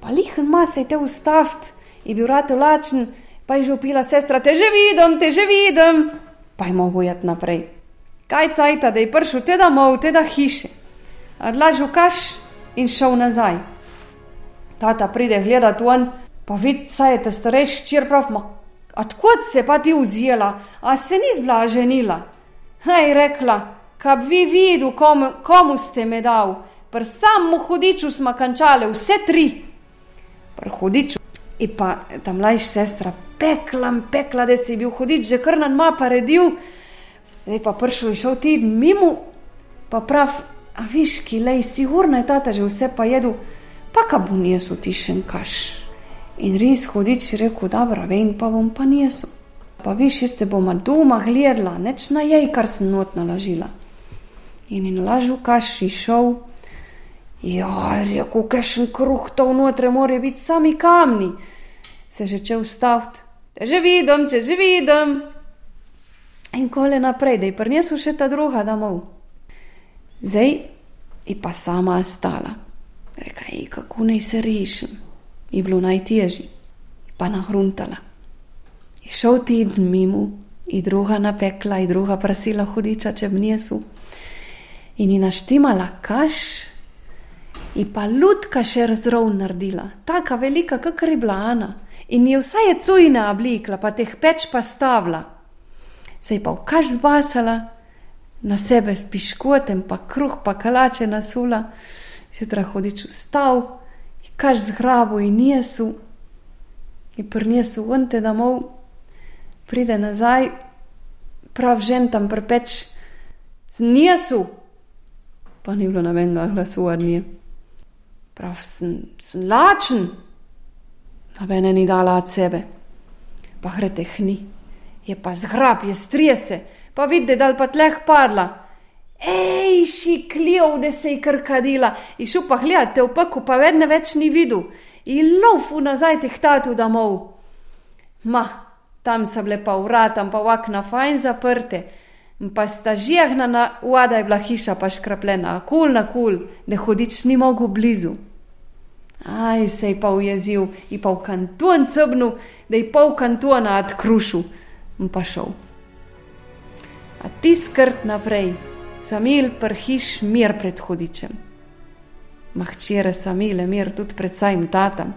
Pa lihen ma se je te ustavt, je bil rad lačen, pa je že upila sestra, te že vidim, te že vidim. Pa je mogo jeti naprej kaj cajta, da je prišel te domov, te da hiše. Odlažil kaš in šel nazaj. Tata pride gledati ven, pa vidi, saj je ta starejši hčer prav, odkot se pa ti vzela, a se ni zblaženila. Hej, rekla, kab vi videl, komu, komu ste me dal, pr sammu hudiču smo končali, vse tri. Pr hudiču. In pa ta mlajša sestra, pekla, pekla, da si bil hudič, že kar nam ma redil, zdaj pa prišel in šel teden mimo, pa prav, a viš, ki le, sigurno je tata že vse pa jedel, pa ka bo nijesu tišen kaš. In res hodič rekel, dobro, vem, pa bom pa nijesu. Pa viš, jaz te bom doma gledala, neč na jej, kar sem not nalažila. In in lažu kaš in šel. Ja, rekel, kakšen kruh to vnotre more biti, sami kamni. Se že če ustaviti. Že vidim, če že vidim, in kole naprej, da je prinesel še ta druga domov. Zdaj je pa sama stala. Reka je, kako naj se rešim. Je bilo najtežje, pa nahruntala. Je šel teden mimo, in druga napekla, in druga prosila hudiča, če bi nesu. In je naštimala kaš, in pa lutka še razrov naredila, tako velika, kakor je bila Ana. In je vsa je cujna oblikla, pa teh peč pa stavila se je pa v kaš zbasala, na sebe s piškotem, pa kruh, pa kalače nasula, zjutraj hodič vstal, in kaš zgrabo in jesu, in prnesu vnte domov, pride nazaj, prav žen tam prepeč, z njesu, pa ni bilo nobenega glasu nje. Prav sem, sem lačen, nobene ni dala od sebe, pa hrete hni je pa zgrab, je strese, pa vidi, da je pa tleh padla. Ej, šikljiv, da se je krkadila, in šel pa gledati v peku, pa vedno več ni videl, in lofu nazaj teh tatu domov. Ma, tam so bile pa vrata, pa vakna fajn zaprte, pa sta žihna na vada je bila hiša pa škrapljena, kul na kul, da hodič ni mogel blizu. Aj, se je pa ujezil, in pa v kanton cebnu, da je pol kantona odkrušil in pa šel. A ti skrt naprej, samil prhiš mir pred hodičem. Mahčere samile mir tudi pred sajim tatam.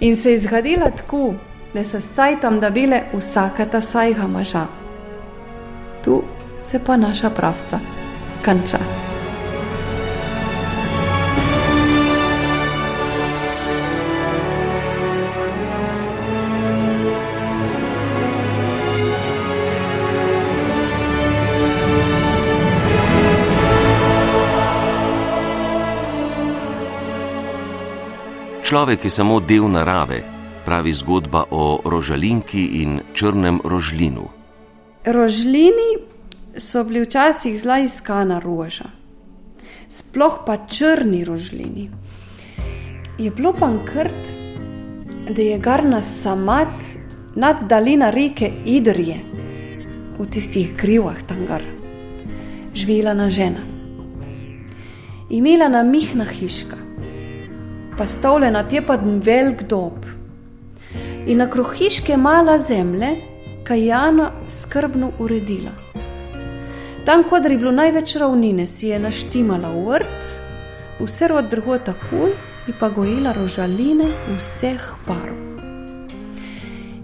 In se je zgodila tako, da se sajtam, da bile vsaka ta sajga maža. Tu se pa naša pravca konča. Človek je samo del narave, pravi zgodba o rožalinki in črnem rožlinu. Rožlini so bili včasih zelo iskana roža, sploh pa črni rožlini. Je bilo pa krt, da je garna samat nad dalina reke Idrije, v tistih krivah tam gar, živela na žena. Imela na mihna hiška postavljena je pa velik dob. In na krohiške mala zemlje, kaj Jana skrbno uredila. Tam, kod je bilo največ ravnine, si je naštimala vrt, vse od drugota kul in pa gojila rožaline vseh parov.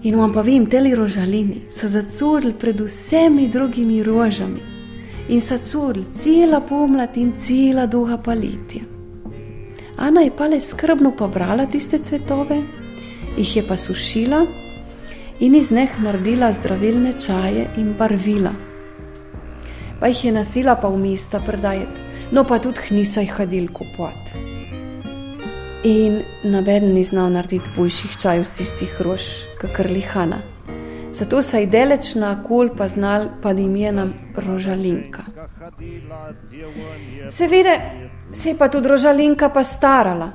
In vam pa vem, teli rožalini so zacurili pred vsemi drugimi rožami in so curili cela pomlad in cela duha palitja. Ana je pa le skrbno pobrala tiste cvetove, jih je pa sušila in iz njih naredila zdravilne čaje in barvila. Pa jih je nasila pa v mesta predajati, no pa tudi hnisa jih hodil kupovat. In noben ni znal narediti boljših čajev z tistih rož, kakor lihana. Zato se je deleč na kol pa znal pod imenom Rožalinka. Seveda se je pa tudi Rožalinka pa starala,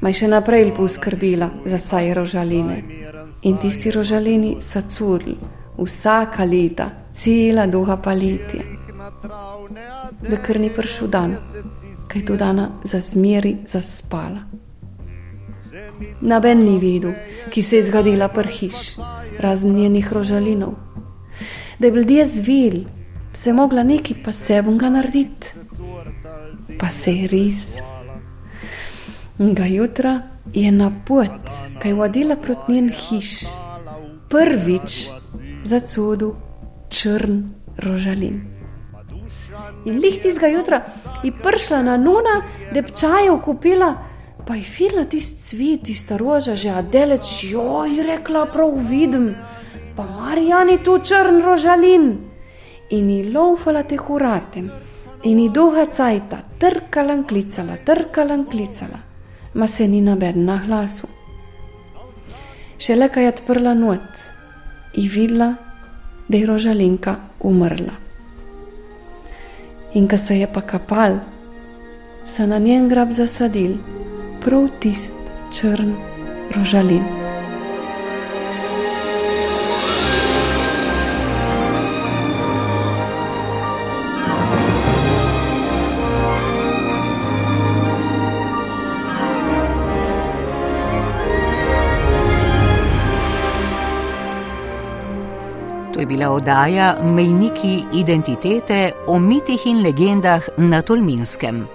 maj še naprej poskrbila za saj rožaline. In tisti rožalini so curli, vsaka leta, cela duha palitja. Da kar ni prišel dan, kaj tu dana za zmeri zaspala. Naben ni videl, ki se je zgodila prhiš, razen njenih rožalinov. Da je bil dje zvil, se je mogla neki pa sebunga narediti pa se je res. Ga jutra je na pot, kaj vodila proti njen hiš, prvič za cudu črn rožalin. In lihti z ga jutra je prišla na nuna, da bi čajev kupila, pa je fila tisti cvet, tista roža, že adeleč, jo je rekla, prav vidim, pa Marijani tu črn rožalin. In je laufala te huratem in ji dolga cajta, trkala in klicala, trkala in klicala, ma se ni naben na glasu. Šele kaj je odprla not in videla, da je rožalinka umrla. In ko se je pa kapal, se na njen grab zasadil prav tist črn rožalin. Oddaja Mejniki identitete o mitih in legendah na Tolminskem.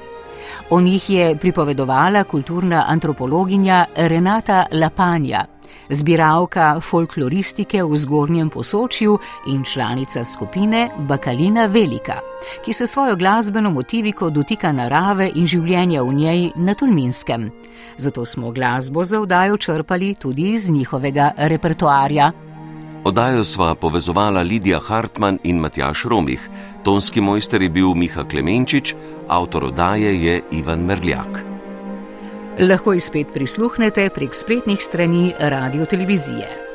O njih je pripovedovala kulturna antropologinja Renata Lapanja, zbiralka folkloristike v zgornjem posočju in članica skupine Bakalina Velika, ki se svojo glasbeno motiviko dotika narave in življenja v njej na Tolminskem. Zato smo glasbo za oddajo črpali tudi iz njihovega repertoarja. Oddajo sva povezovala Lidija Hartmann in Matjaš Romih, tonski mojster je bil Miha Klemenčič, avtor oddaje je Ivan Merljak. Lahko jih spet prisluhnete prek spletnih strani radio televizije.